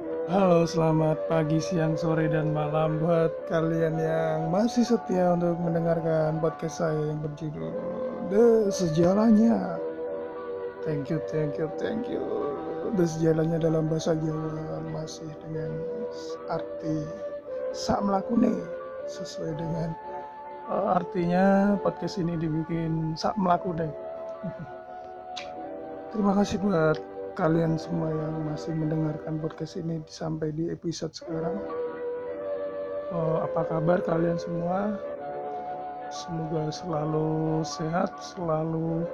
Halo, selamat pagi, siang, sore, dan malam buat kalian yang masih setia untuk mendengarkan podcast saya yang berjudul The Sejalannya. Thank you, thank you, thank you. The Sejalannya dalam bahasa Jawa masih dengan arti sak melakune sesuai dengan uh, artinya podcast ini dibikin sak melakune. Terima kasih buat kalian semua yang masih mendengarkan podcast ini sampai di episode sekarang. Uh, apa kabar kalian semua? Semoga selalu sehat, selalu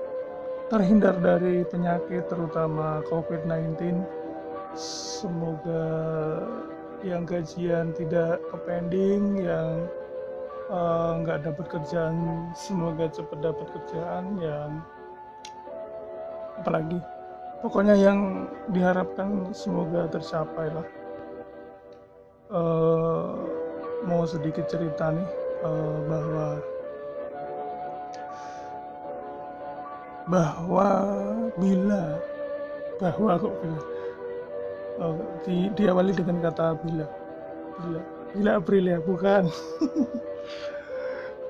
terhindar dari penyakit terutama COVID-19. Semoga yang gajian tidak ke pending, yang nggak uh, dapat kerjaan semoga cepat dapat kerjaan, yang apalagi pokoknya yang diharapkan semoga tercapai lah. Uh, mau sedikit cerita nih uh, bahwa bahwa bila bahwa kok bila? Uh, di, diawali dengan kata bila. Bila bila April ya bukan.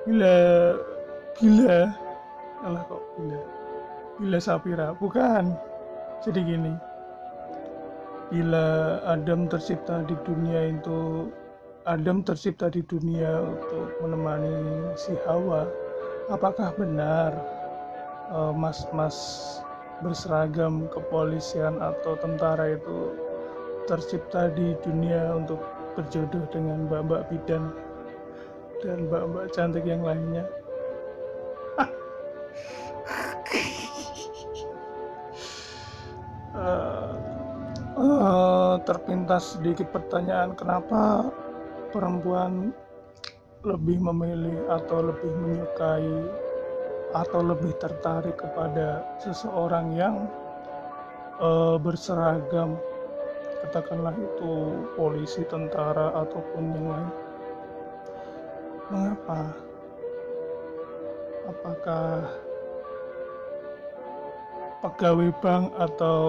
Bila bila. Alah kok bila? Bila Sapira bukan jadi gini bila Adam tercipta di dunia itu Adam tercipta di dunia untuk menemani si Hawa apakah benar eh, mas-mas uh, berseragam kepolisian atau tentara itu tercipta di dunia untuk berjodoh dengan mbak-mbak bidan dan mbak-mbak cantik yang lainnya uh, terpintas sedikit pertanyaan kenapa perempuan lebih memilih atau lebih menyukai atau lebih tertarik kepada seseorang yang uh, berseragam katakanlah itu polisi, tentara ataupun yang lain. Mengapa? Apakah pegawai bank atau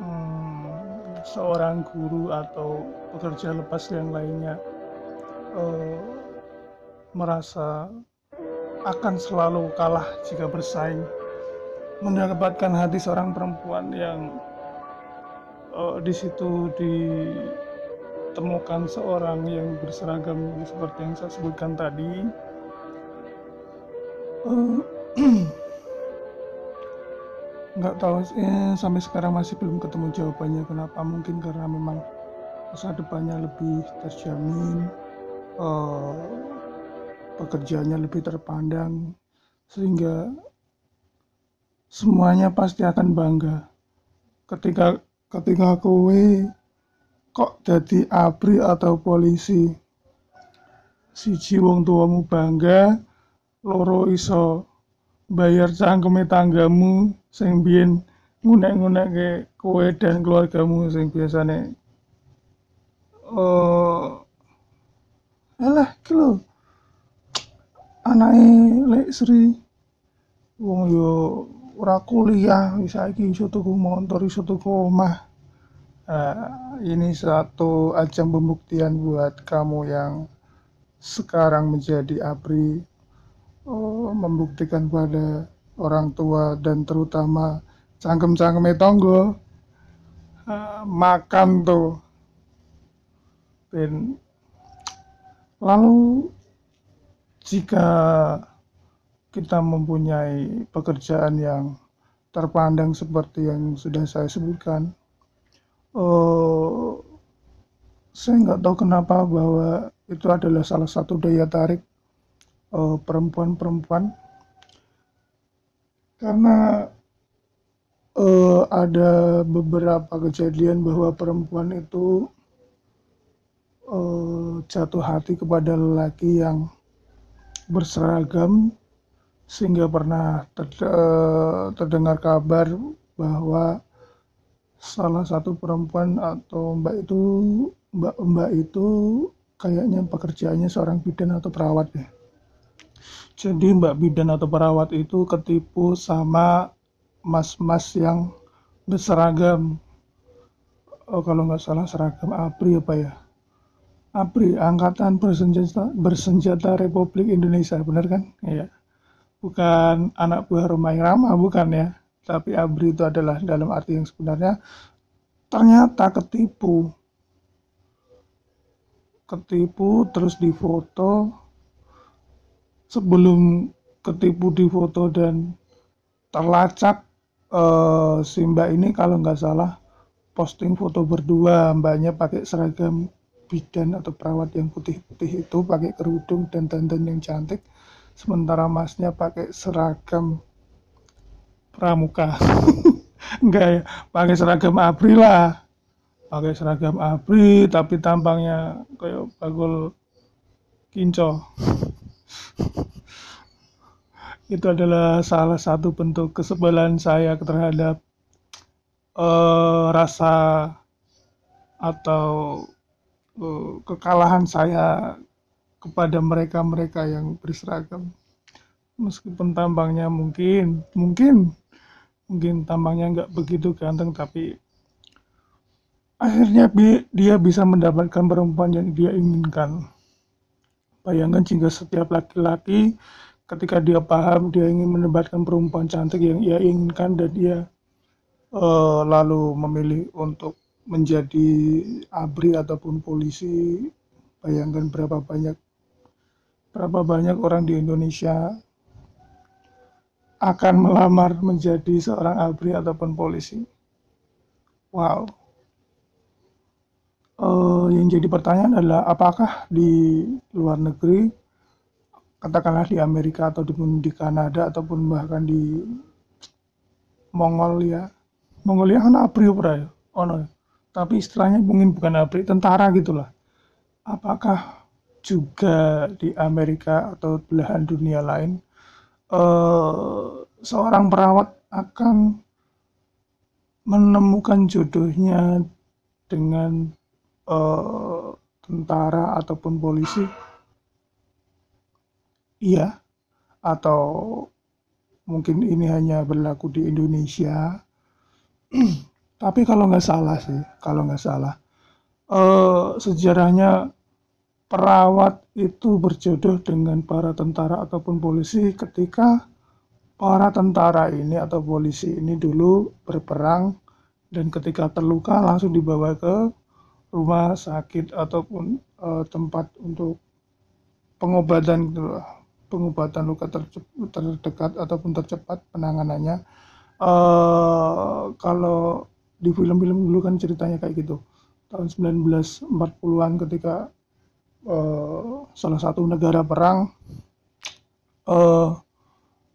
hmm, seorang guru atau pekerja lepas yang lainnya uh, merasa akan selalu kalah jika bersaing mendapatkan hati seorang perempuan yang uh, di situ ditemukan seorang yang berseragam seperti yang saya sebutkan tadi. Uh, nggak tahu eh, sampai sekarang masih belum ketemu jawabannya kenapa. Mungkin karena memang masa depannya lebih terjamin uh, pekerjaannya lebih terpandang sehingga semuanya pasti akan bangga. Ketika ketika kowe kok jadi abri atau polisi si wong tuamu bangga loro iso bayar cangkeme tanggamu sing biyen ngunek-ngunekke kowe dan keluargamu sing biasane oh alah iki lho. Anake Lek Sri wong yo ora kuliah saiki iso tuku motor iso tuku omah. Uh, ini satu ajang pembuktian buat kamu yang sekarang menjadi APRI oh, membuktikan pada orang tua dan terutama cangkem-cangkem tonggo uh, makan tuh. Dan lalu jika kita mempunyai pekerjaan yang terpandang seperti yang sudah saya sebutkan uh, saya nggak tahu kenapa bahwa itu adalah salah satu daya tarik uh, perempuan-perempuan karena uh, ada beberapa kejadian bahwa perempuan itu uh, jatuh hati kepada lelaki yang berseragam sehingga pernah uh, terdengar kabar bahwa salah satu perempuan atau mbak itu mbak-mbak itu kayaknya pekerjaannya seorang bidan atau perawat ya jadi mbak bidan atau perawat itu ketipu sama mas-mas yang berseragam. Oh, kalau nggak salah seragam ABRI apa ya? ABRI Angkatan Bersenjata, Bersenjata Republik Indonesia benar kan? Ya bukan anak buah Romai Rama bukan ya. Tapi ABRI itu adalah dalam arti yang sebenarnya ternyata ketipu. Ketipu terus difoto sebelum ketipu di foto dan terlacak uh, si mbak ini kalau nggak salah posting foto berdua. Mbaknya pakai seragam bidan atau perawat yang putih-putih itu pakai kerudung dan dandan yang cantik. Sementara masnya pakai seragam pramuka. Enggak ya pakai seragam abri lah. Pakai seragam abri tapi tampangnya kayak bagul kinco itu adalah salah satu bentuk kesebelan saya terhadap uh, rasa atau uh, kekalahan saya kepada mereka-mereka yang berseragam. Meskipun tampangnya mungkin mungkin mungkin tampangnya nggak begitu ganteng tapi akhirnya dia bisa mendapatkan perempuan yang dia inginkan Bayangkan jika setiap laki-laki ketika dia paham dia ingin mendapatkan perempuan cantik yang ia inginkan dan dia uh, lalu memilih untuk menjadi abri ataupun polisi bayangkan berapa banyak berapa banyak orang di Indonesia akan melamar menjadi seorang abri ataupun polisi. Wow uh, yang jadi pertanyaan adalah apakah di luar negeri katakanlah di Amerika atau di, di Kanada ataupun bahkan di Mongolia Mongolia kan ABRI ya oh no. tapi istilahnya mungkin bukan ABRI tentara gitulah apakah juga di Amerika atau belahan dunia lain uh, seorang perawat akan menemukan jodohnya dengan uh, tentara ataupun polisi? Iya. Atau mungkin ini hanya berlaku di Indonesia? Tapi kalau nggak salah sih kalau nggak salah uh, sejarahnya perawat itu berjodoh dengan para tentara ataupun polisi ketika para tentara ini atau polisi ini dulu berperang dan ketika terluka langsung dibawa ke rumah sakit ataupun uh, tempat untuk pengobatan pengobatan luka terdekat ataupun tercepat penanganannya. Uh, kalau di film-film dulu kan ceritanya kayak gitu. Tahun 1940-an ketika uh, salah satu negara perang uh,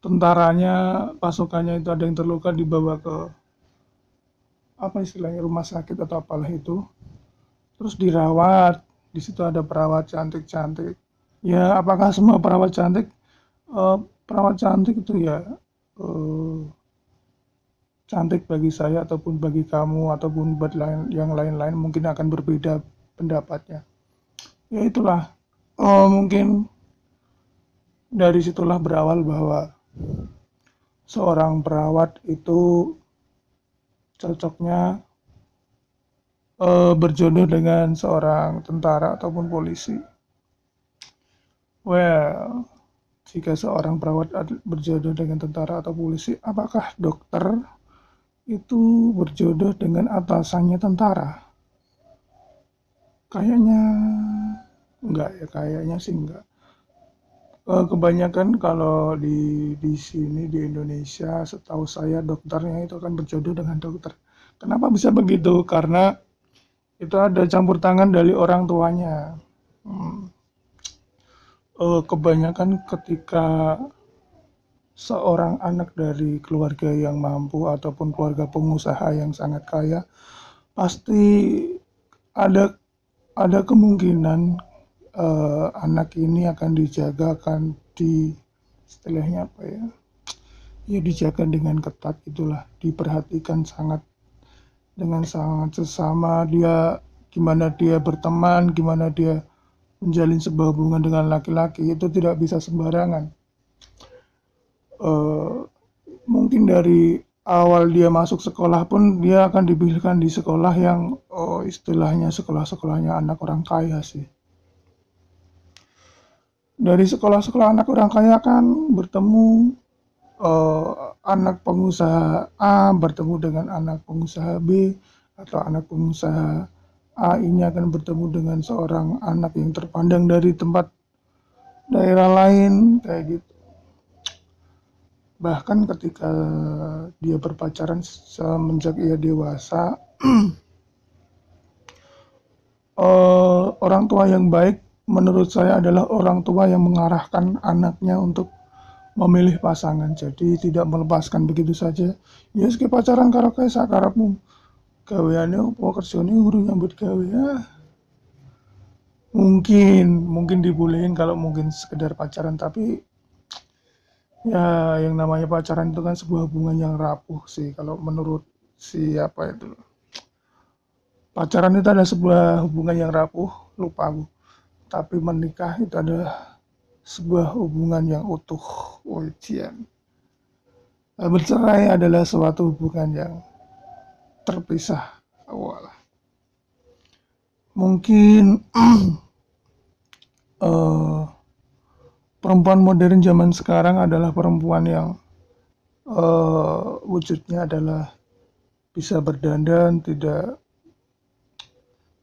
tentaranya pasukannya itu ada yang terluka dibawa ke apa istilahnya rumah sakit atau apalah itu terus dirawat di situ ada perawat cantik-cantik. Ya apakah semua perawat cantik? Uh, perawat cantik itu ya uh, cantik bagi saya ataupun bagi kamu ataupun buat lain, yang lain-lain mungkin akan berbeda pendapatnya. Ya itulah. Uh, mungkin dari situlah berawal bahwa seorang perawat itu cocoknya uh, berjodoh dengan seorang tentara ataupun polisi. Well, jika seorang perawat berjodoh dengan tentara atau polisi, apakah dokter itu berjodoh dengan atasannya tentara? Kayaknya enggak ya, kayaknya sih enggak. Uh, kebanyakan kalau di di sini di Indonesia, setahu saya dokternya itu akan berjodoh dengan dokter. Kenapa bisa begitu? Karena itu ada campur tangan dari orang tuanya. Hmm. Uh, kebanyakan ketika seorang anak dari keluarga yang mampu ataupun keluarga pengusaha yang sangat kaya, pasti ada ada kemungkinan uh, anak ini akan dijaga akan di istilahnya apa ya ya dijaga dengan ketat itulah diperhatikan sangat dengan sangat sesama dia gimana dia berteman gimana dia menjalin sebuah hubungan dengan laki-laki itu tidak bisa sembarangan uh, mungkin dari awal dia masuk sekolah pun dia akan dipilihkan di sekolah yang oh, istilahnya sekolah-sekolahnya anak orang kaya sih. Dari sekolah-sekolah anak orang kaya kan bertemu uh, anak pengusaha A bertemu dengan anak pengusaha B atau anak pengusaha A ini akan bertemu dengan seorang anak yang terpandang dari tempat daerah lain kayak gitu. Bahkan ketika dia berpacaran semenjak ia dewasa uh, orang tua yang baik menurut saya adalah orang tua yang mengarahkan anaknya untuk memilih pasangan jadi tidak melepaskan begitu saja ya sekitar pacaran karo kae sakarepmu gaweane opo kerjane nyambut gawe ya mungkin mungkin dibolehin kalau mungkin sekedar pacaran tapi Ya, yang namanya pacaran itu kan sebuah hubungan yang rapuh sih kalau menurut siapa itu. Pacaran itu adalah sebuah hubungan yang rapuh, lupa aku. Tapi menikah itu adalah sebuah hubungan yang utuh, ujian. Bercerai adalah suatu hubungan yang terpisah. Walah. Mungkin uh, perempuan modern zaman sekarang adalah perempuan yang uh, wujudnya adalah bisa berdandan, tidak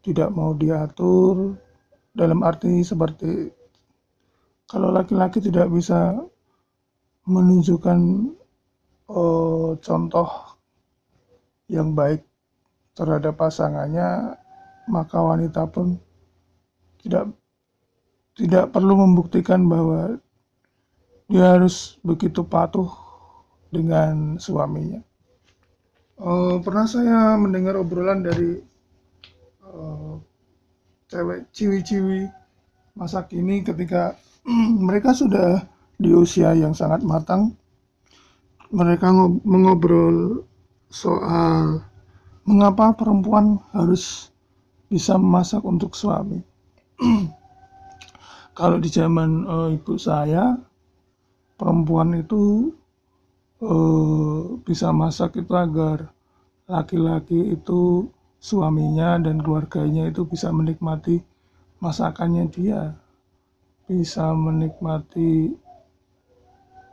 tidak mau diatur dalam arti seperti kalau laki-laki tidak bisa menunjukkan uh, contoh yang baik terhadap pasangannya, maka wanita pun tidak tidak perlu membuktikan bahwa dia harus begitu patuh dengan suaminya. Uh, pernah saya mendengar obrolan dari uh, cewek ciwi-ciwi masa kini ketika mereka sudah di usia yang sangat matang, mereka mengobrol soal mengapa perempuan harus bisa memasak untuk suami. kalau di zaman uh, ibu saya perempuan itu uh, bisa masak itu agar laki-laki itu suaminya dan keluarganya itu bisa menikmati masakannya dia bisa menikmati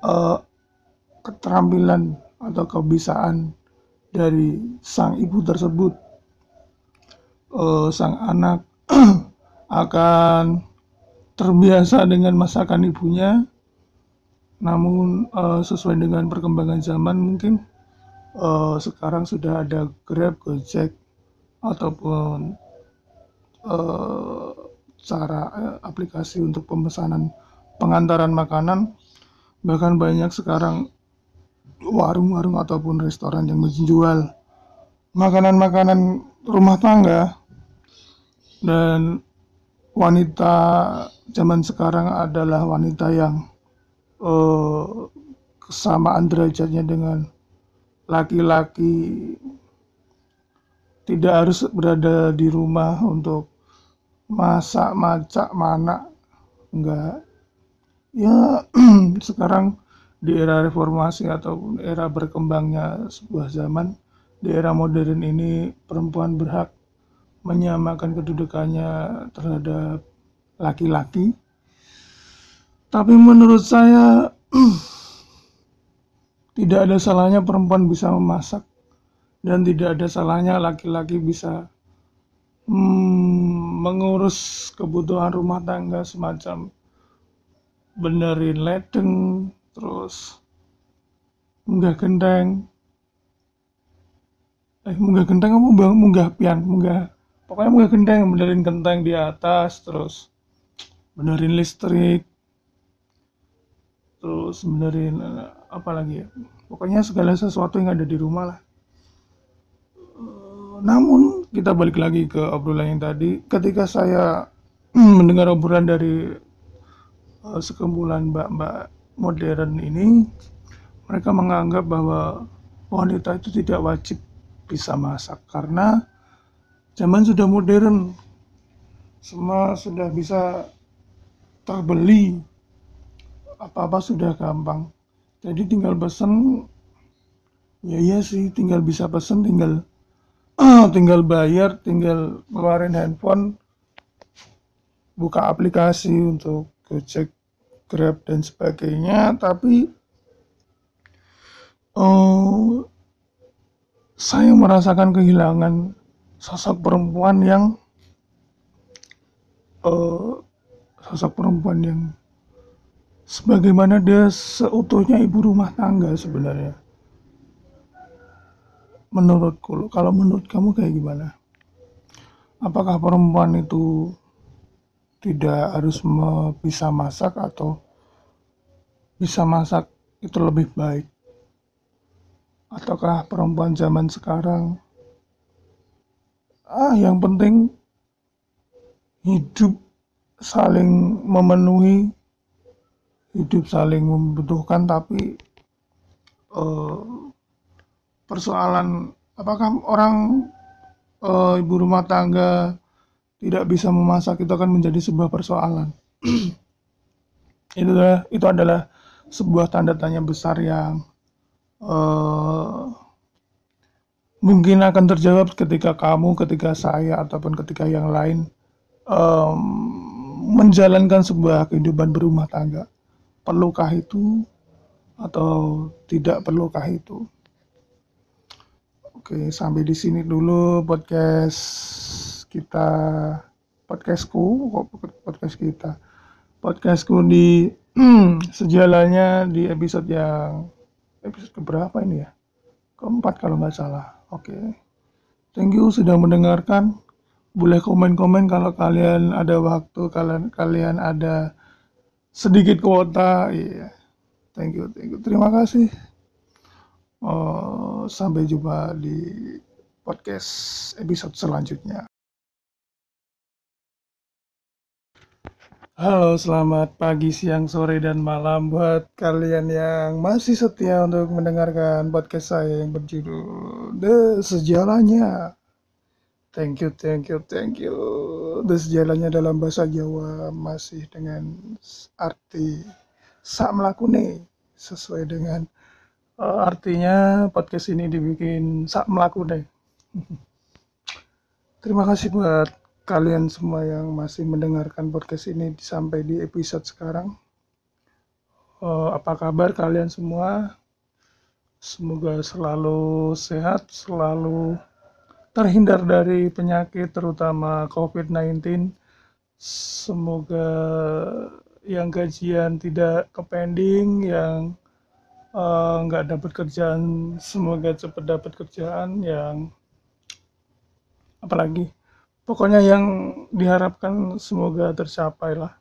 uh, keterampilan atau kebiasaan dari sang ibu tersebut. Uh, sang anak akan terbiasa dengan masakan ibunya. Namun uh, sesuai dengan perkembangan zaman mungkin uh, sekarang sudah ada Grab, Gojek ataupun uh, cara uh, aplikasi untuk pemesanan pengantaran makanan. Bahkan banyak sekarang warung-warung ataupun restoran yang menjual makanan-makanan rumah tangga. Dan wanita zaman sekarang adalah wanita yang uh, kesamaan derajatnya dengan laki-laki. Tidak harus berada di rumah untuk masak macak mana enggak ya sekarang di era reformasi ataupun era berkembangnya sebuah zaman di era modern ini perempuan berhak menyamakan kedudukannya terhadap laki-laki. Tapi menurut saya tidak ada salahnya perempuan bisa memasak dan tidak ada salahnya laki-laki bisa hmm, mengurus kebutuhan rumah tangga semacam benerin ledeng terus munggah genteng. Eh munggah genteng apa munggah pian munggah pokoknya mau genteng benerin genteng di atas terus benerin listrik terus benerin eh, apa lagi ya? Pokoknya segala sesuatu yang ada di rumah lah namun kita balik lagi ke obrolan yang tadi. Ketika saya mendengar obrolan dari uh, sekumpulan mbak-mbak modern ini mereka menganggap bahwa wanita itu tidak wajib bisa masak karena zaman sudah modern. Semua sudah bisa terbeli. Apa-apa sudah gampang. Jadi tinggal pesen. Ya iya sih tinggal bisa pesen tinggal tinggal bayar tinggal keluarin handphone buka aplikasi untuk Gojek Grab dan sebagainya. Tapi uh, saya merasakan kehilangan sosok perempuan yang uh, sosok perempuan yang sebagaimana dia seutuhnya ibu rumah tangga sebenarnya menurutku kalau menurut kamu kayak gimana? Apakah perempuan itu tidak harus bisa masak atau bisa masak itu lebih baik? Ataukah perempuan zaman sekarang ah yang penting hidup saling memenuhi hidup saling membutuhkan tapi uh, persoalan apakah orang uh, ibu rumah tangga tidak bisa memasak itu akan menjadi sebuah persoalan. itu adalah itu adalah sebuah tanda tanya besar yang uh, mungkin akan terjawab ketika kamu, ketika saya ataupun ketika yang lain um, menjalankan sebuah kehidupan berumah tangga. Perlukah itu atau tidak perlukah itu? Oke, sampai di sini dulu podcast kita podcastku podcast kita? Podcastku di sejalannya di episode yang episode keberapa ini ya? Keempat kalau nggak salah. Oke. Thank you sudah mendengarkan. Boleh komen-komen kalau kalian ada waktu kalian kalian ada sedikit kuota. Iya. Thank you thank you. Terima kasih Uh, sampai jumpa di podcast episode selanjutnya. Halo, selamat pagi, siang, sore, dan malam buat kalian yang masih setia untuk mendengarkan podcast saya yang berjudul The Sejalannya. Thank you, thank you, thank you. The Sejalannya dalam bahasa Jawa masih dengan arti sak melakune sesuai dengan uh, artinya podcast ini dibikin sak melaku deh. Terima kasih buat kalian semua yang masih mendengarkan podcast ini sampai di episode sekarang. Uh, apa kabar kalian semua? Semoga selalu sehat selalu terhindar dari penyakit terutama COVID-19 semoga yang gajian tidak kepending yang Eh, nggak uh, dapat kerjaan semoga cepat dapat kerjaan yang apalagi. Pokoknya yang diharapkan semoga tercapai lah.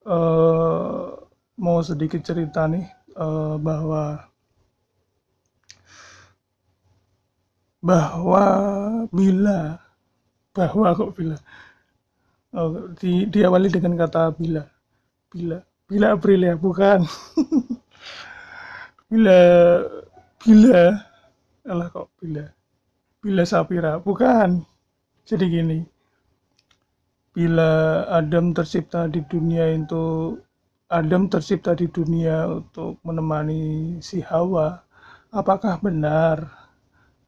Uh, mau sedikit cerita nih uh, bahwa bahwa bila bahwa kok bila? Oh, di, diawali dengan kata bila. Bila bila April ya bukan bila bila alah kok bila bila Sapira. Bukan. Jadi gini. Bila Adam tercipta di dunia itu Adam tercipta di dunia untuk menemani si Hawa. Apakah benar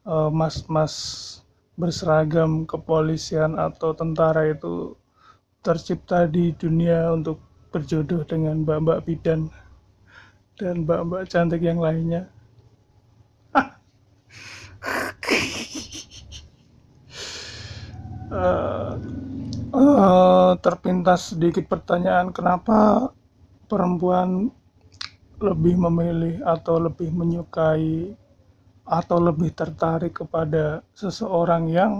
eh, mas-mas uh, berseragam kepolisian atau tentara itu tercipta di dunia untuk berjodoh dengan mbak-mbak bidan dan mbak-mbak cantik yang lainnya. uh, uh, terpintas sedikit pertanyaan kenapa perempuan lebih memilih atau lebih menyukai atau lebih tertarik kepada seseorang yang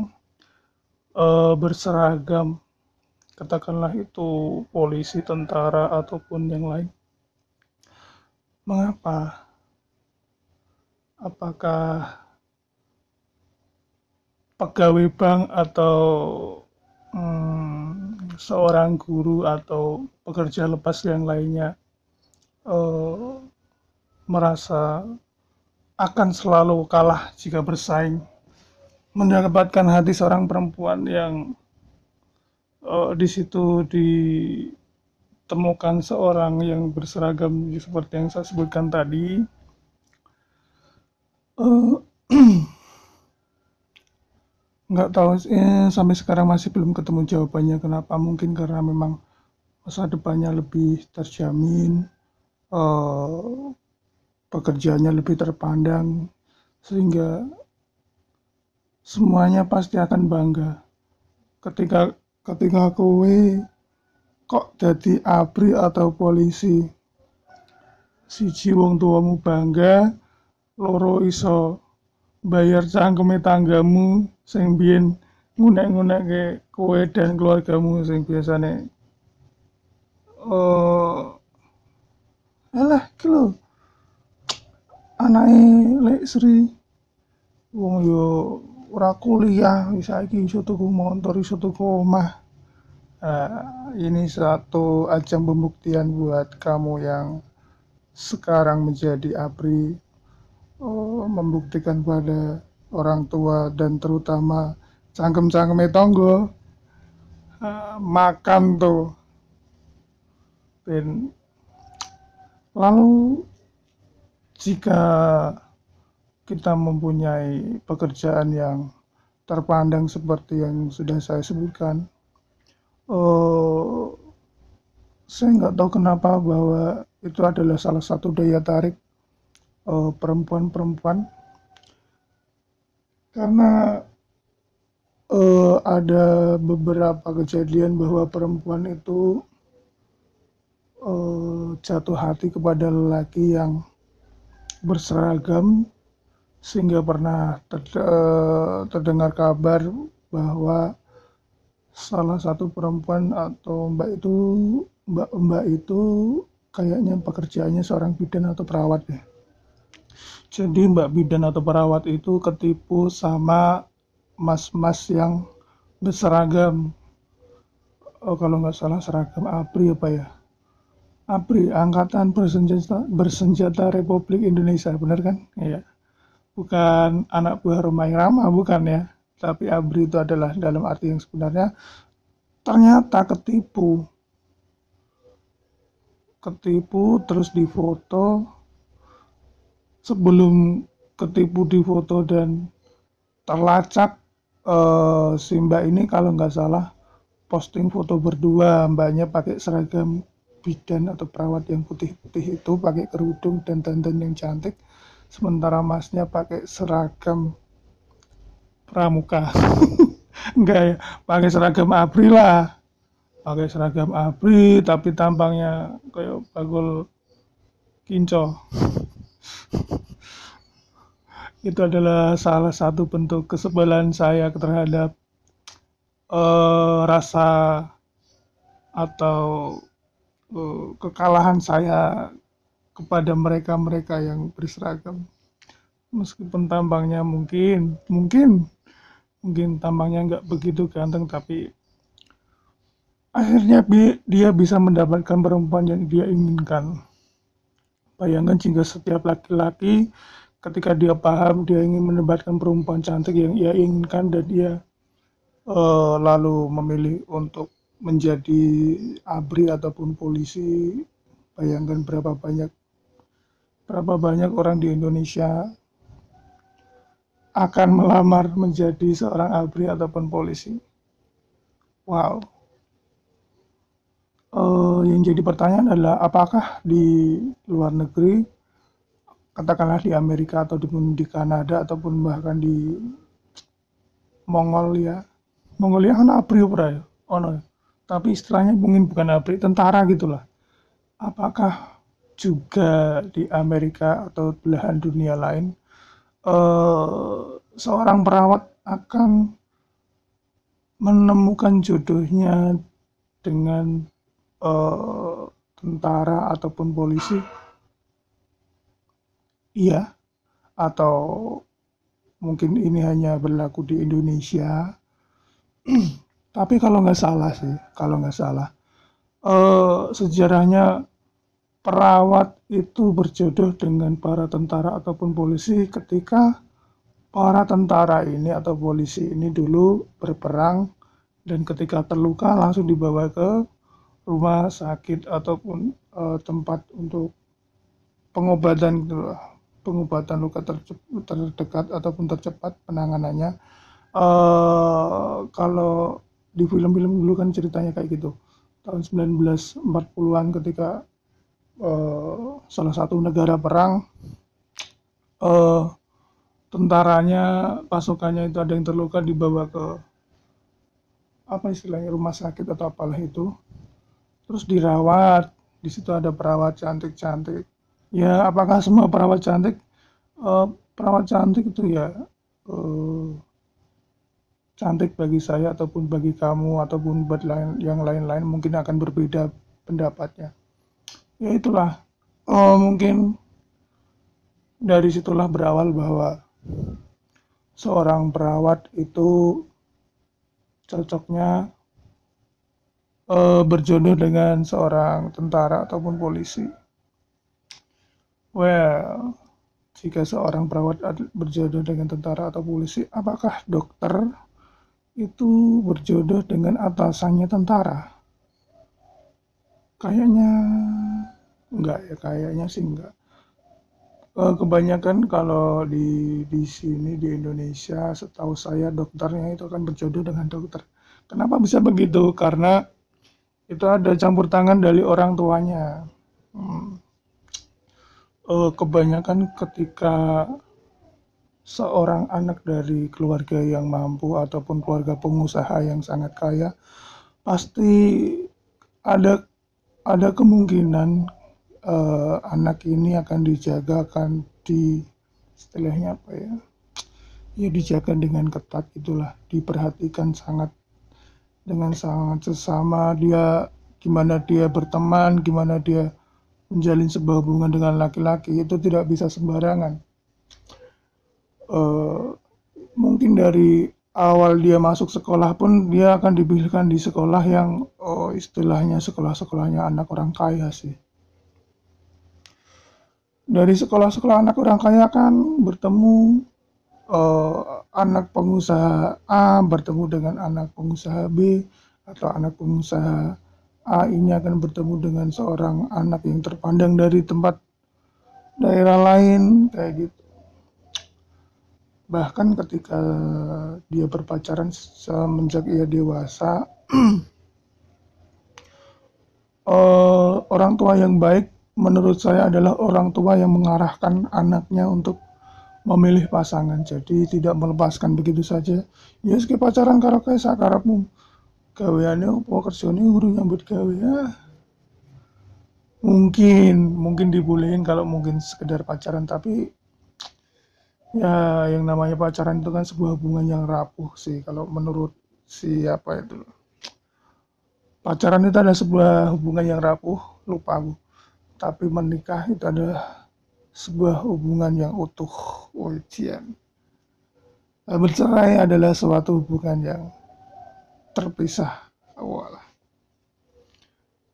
uh, berseragam? Katakanlah itu polisi, tentara ataupun yang lain Mengapa? Apakah pegawai bank atau hmm, seorang guru atau pekerja lepas yang lainnya uh, merasa akan selalu kalah jika bersaing mendapatkan hati seorang perempuan yang uh, di situ di temukan seorang yang berseragam seperti yang saya sebutkan tadi uh, nggak tahu eh, sampai sekarang masih belum ketemu jawabannya kenapa. Mungkin karena memang masa depannya lebih terjamin uh, pekerjaannya lebih terpandang sehingga semuanya pasti akan bangga. Ketika ketika kowe kok jadi abri atau polisi? Siji wong tuamu bangga loro iso bayar cangkeme tanggamu sing biyen ngunek-ngunekke kowe dan keluargamu sing biasane. Oh alah iki lho. Anake Lek Sri. Wong yo ora kuliah saiki iso tuku motor iso tuku omah uh, ini satu ajang pembuktian buat kamu yang sekarang menjadi APRI oh, membuktikan pada orang tua dan terutama cangkem-cangkem tonggo uh, makan tuh. Dan lalu jika kita mempunyai pekerjaan yang terpandang seperti yang sudah saya sebutkan uh, saya nggak tahu kenapa bahwa itu adalah salah satu daya tarik eh, perempuan-perempuan. Karena uh, ada beberapa kejadian bahwa perempuan itu uh, jatuh hati kepada lelaki yang berseragam sehingga pernah ter, uh, terdengar kabar bahwa salah satu perempuan atau mbak itu mbak-mbak itu kayaknya pekerjaannya seorang bidan atau perawat ya. Jadi mbak bidan atau perawat itu ketipu sama mas-mas yang berseragam. Oh, kalau nggak salah seragam APRI apa ya? APRI Angkatan Bersenjata, Bersenjata Republik Indonesia benar kan? Iya. Bukan anak buah Romai Rama bukan ya tapi ABRI itu adalah dalam arti yang sebenarnya ternyata ketipu. Ketipu terus difoto. Sebelum ketipu di foto dan terlacak uh, si mbak ini kalau nggak salah posting foto berdua. Mbaknya pakai seragam bidan atau perawat yang putih-putih itu pakai kerudung dan dandan yang cantik. Sementara masnya pakai seragam pramuka. Enggak ya pakai seragam abri lah. Pakai seragam abri tapi tampangnya kayak bagul kinco. Itu adalah salah satu bentuk kesebelan saya terhadap uh, rasa atau uh, kekalahan saya kepada mereka-mereka yang berseragam. Meskipun tampangnya mungkin mungkin mungkin tampangnya nggak begitu ganteng tapi akhirnya dia bisa mendapatkan perempuan yang dia inginkan. Bayangkan jika setiap laki-laki ketika dia paham dia ingin mendapatkan perempuan cantik yang ia inginkan dan dia uh, lalu memilih untuk menjadi abri ataupun polisi bayangkan berapa banyak berapa banyak orang di Indonesia akan melamar menjadi seorang abri ataupun polisi. Wow. Uh, yang jadi pertanyaan adalah apakah di luar negeri katakanlah di Amerika atau di, Kanada ataupun bahkan di Mongolia. Mongolia kan ABRI ya? Oh no. tapi istilahnya mungkin bukan ABRI tentara gitulah. Apakah juga di Amerika atau belahan dunia lain uh, seorang perawat akan menemukan jodohnya dengan uh, tentara ataupun polisi? Iya. Atau mungkin ini hanya berlaku di Indonesia? Tapi kalau nggak salah sih kalau nggak salah uh, sejarahnya perawat itu berjodoh dengan para tentara ataupun polisi ketika para tentara ini atau polisi ini dulu berperang dan ketika terluka langsung dibawa ke rumah sakit ataupun uh, tempat untuk pengobatan pengobatan luka terdekat ataupun tercepat penanganannya. Uh, kalau di film-film dulu kan ceritanya kayak gitu. Tahun 1940-an ketika uh, salah satu negara perang uh, tentaranya pasukannya itu ada yang terluka dibawa ke apa istilahnya rumah sakit atau apalah itu. Terus dirawat di situ ada perawat cantik-cantik. Ya apakah semua perawat cantik? Uh, perawat cantik itu ya uh, cantik bagi saya ataupun bagi kamu ataupun buat lain yang lain-lain mungkin akan berbeda pendapatnya ya itulah uh, mungkin dari situlah berawal bahwa seorang perawat itu cocoknya uh, berjodoh dengan seorang tentara ataupun polisi. Well, jika seorang perawat berjodoh dengan tentara atau polisi, apakah dokter itu berjodoh dengan atasannya tentara? Kayaknya enggak ya, kayaknya sih enggak. Uh, kebanyakan kalau di di sini di Indonesia, setahu saya dokternya itu akan berjodoh dengan dokter. Kenapa bisa begitu? Karena itu ada campur tangan dari orang tuanya. Hmm. Uh, kebanyakan ketika seorang anak dari keluarga yang mampu ataupun keluarga pengusaha yang sangat kaya, pasti ada ada kemungkinan uh, anak ini akan dijaga akan di istilahnya apa ya? Ya dijaga dengan ketat itulah diperhatikan sangat dengan sangat sesama. Dia gimana dia berteman gimana dia menjalin sebuah hubungan dengan laki-laki itu tidak bisa sembarangan. Uh, mungkin dari awal dia masuk sekolah pun dia akan dipilihkan di sekolah yang oh, istilahnya sekolah-sekolahnya anak orang kaya sih dari sekolah-sekolah anak orang kaya kan bertemu uh, anak pengusaha A bertemu dengan anak pengusaha B atau anak pengusaha A ini akan bertemu dengan seorang anak yang terpandang dari tempat daerah lain kayak gitu. Bahkan ketika dia berpacaran semenjak ia dewasa, uh, orang tua yang baik menurut saya adalah orang tua yang mengarahkan anaknya untuk memilih pasangan. Jadi tidak melepaskan begitu saja. Ya sekitar pacaran karo kae sakarepmu. Gaweane opo kerjane guru nyambut gawe ya. Mungkin mungkin dibolehin kalau mungkin sekedar pacaran tapi ya yang namanya pacaran itu kan sebuah hubungan yang rapuh sih kalau menurut siapa itu pacaran itu adalah sebuah hubungan yang rapuh lupa aku tapi menikah itu adalah sebuah hubungan yang utuh. Ujian. Bercerai adalah suatu hubungan yang terpisah. Walah.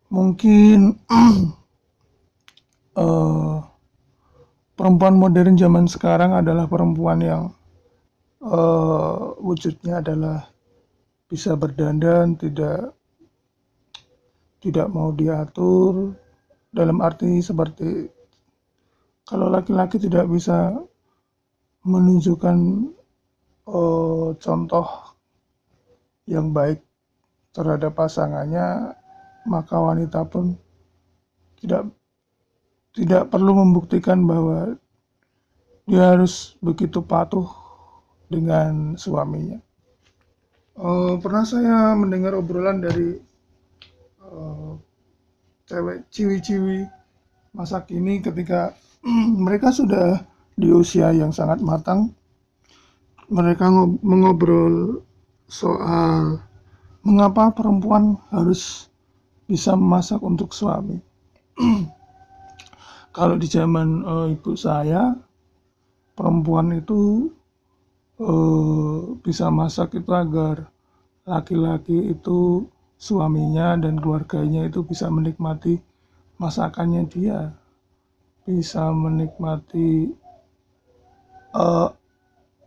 Mungkin uh, perempuan modern zaman sekarang adalah perempuan yang uh, wujudnya adalah bisa berdandan, tidak tidak mau diatur, dalam arti seperti kalau laki-laki tidak bisa menunjukkan uh, contoh yang baik terhadap pasangannya maka wanita pun tidak tidak perlu membuktikan bahwa dia harus begitu patuh dengan suaminya. Uh, pernah saya mendengar obrolan dari uh, cewek ciwi-ciwi masa kini ketika mereka sudah di usia yang sangat matang mereka mengobrol soal mengapa perempuan harus bisa memasak untuk suami kalau di zaman uh, ibu saya perempuan itu uh, bisa masak itu agar laki-laki itu suaminya dan keluarganya itu bisa menikmati masakannya dia. Bisa menikmati uh,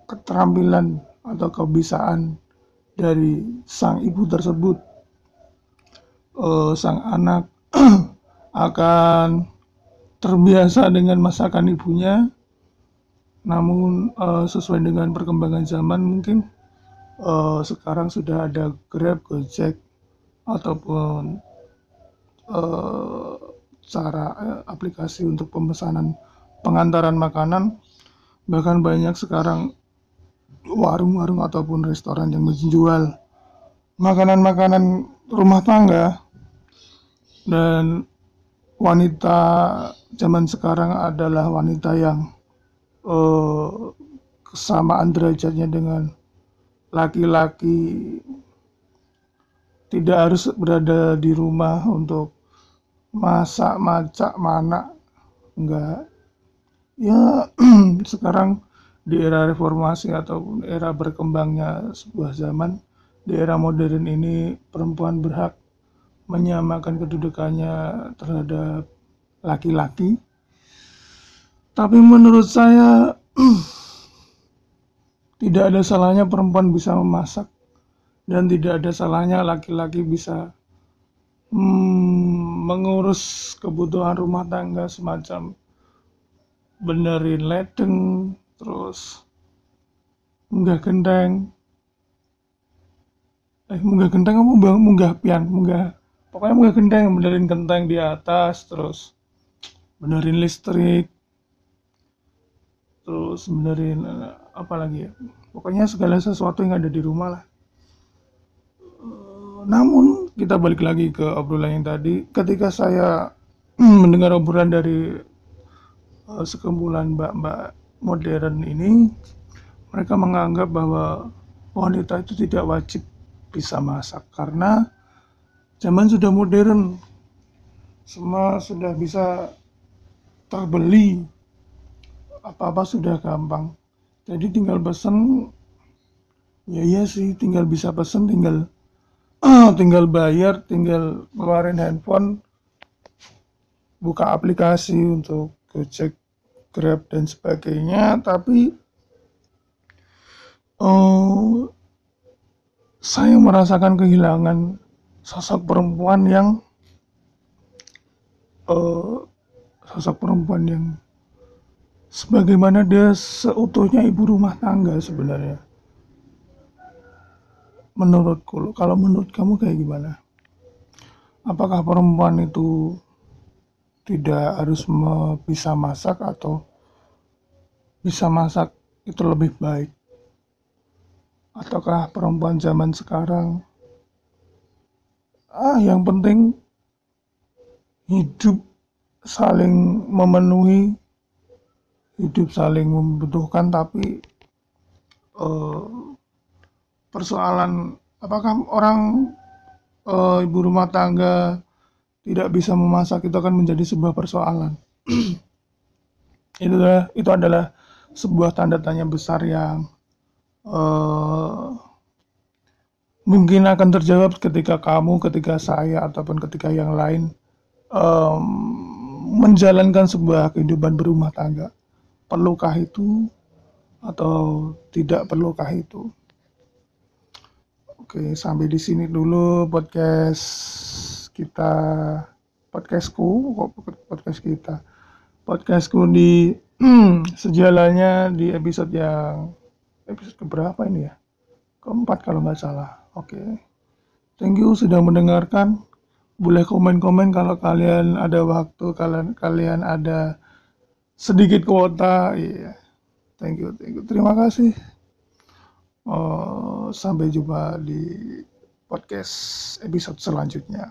keterampilan atau kebisaan dari sang ibu tersebut. Uh, sang anak akan terbiasa dengan masakan ibunya namun uh, sesuai dengan perkembangan zaman mungkin uh, sekarang sudah ada Grab, Gojek ataupun uh, cara uh, aplikasi untuk pemesanan pengantaran makanan. Bahkan banyak sekarang warung-warung ataupun restoran yang menjual makanan-makanan rumah tangga. Dan wanita zaman sekarang adalah wanita yang uh, kesamaan derajatnya dengan laki-laki. Tidak harus berada di rumah untuk masak macak mana enggak. Ya sekarang di era reformasi ataupun era berkembangnya sebuah zaman di era modern ini perempuan berhak menyamakan kedudukannya terhadap laki-laki. Tapi menurut saya tidak ada salahnya perempuan bisa memasak. Dan tidak ada salahnya laki-laki bisa hmm, mengurus kebutuhan rumah tangga semacam benerin ledeng terus munggah genteng. Eh munggah genteng bang munggah pian munggah pokoknya munggah genteng benerin genteng di atas terus benerin listrik terus benerin eh, apa lagi ya? Pokoknya segala sesuatu yang ada di rumah lah. Eh, namun kita balik lagi ke obrolan yang tadi. Ketika saya mendengar obrolan dari uh, sekumpulan mbak-mbak modern ini mereka menganggap bahwa wanita itu tidak wajib bisa masak karena zaman sudah modern semua sudah bisa terbeli apa-apa sudah gampang. Jadi tinggal pesen ya iya sih tinggal bisa pesen tinggal tinggal bayar tinggal keluarin handphone buka aplikasi untuk Gojek Grab dan sebagainya. Tapi uh, saya merasakan kehilangan sosok perempuan yang uh, sosok perempuan yang sebagaimana dia seutuhnya ibu rumah tangga sebenarnya. Menurutku, kalau menurut kamu kayak gimana? Apakah perempuan itu tidak harus bisa masak atau bisa masak itu lebih baik? Ataukah perempuan zaman sekarang ah yang penting hidup saling memenuhi hidup saling membutuhkan tapi uh, persoalan apakah orang uh, ibu rumah tangga tidak bisa memasak itu akan menjadi sebuah persoalan. Itu adalah itu adalah sebuah tanda tanya besar yang uh, mungkin akan terjawab ketika kamu ketika saya ataupun ketika yang lain um, menjalankan sebuah kehidupan berumah tangga. Perlukah itu atau tidak perlukah itu? Oke sampai di sini dulu podcast kita podcastku podcast kita. Podcastku di sejalannya di episode yang episode keberapa ini ya? Keempat kalau nggak salah oke. Thank you sudah mendengarkan. Boleh komen-komen kalau kalian ada waktu kalian kalian ada sedikit kuota. Iya. Thank you thank you. Terima kasih. Uh, sampai jumpa di podcast episode selanjutnya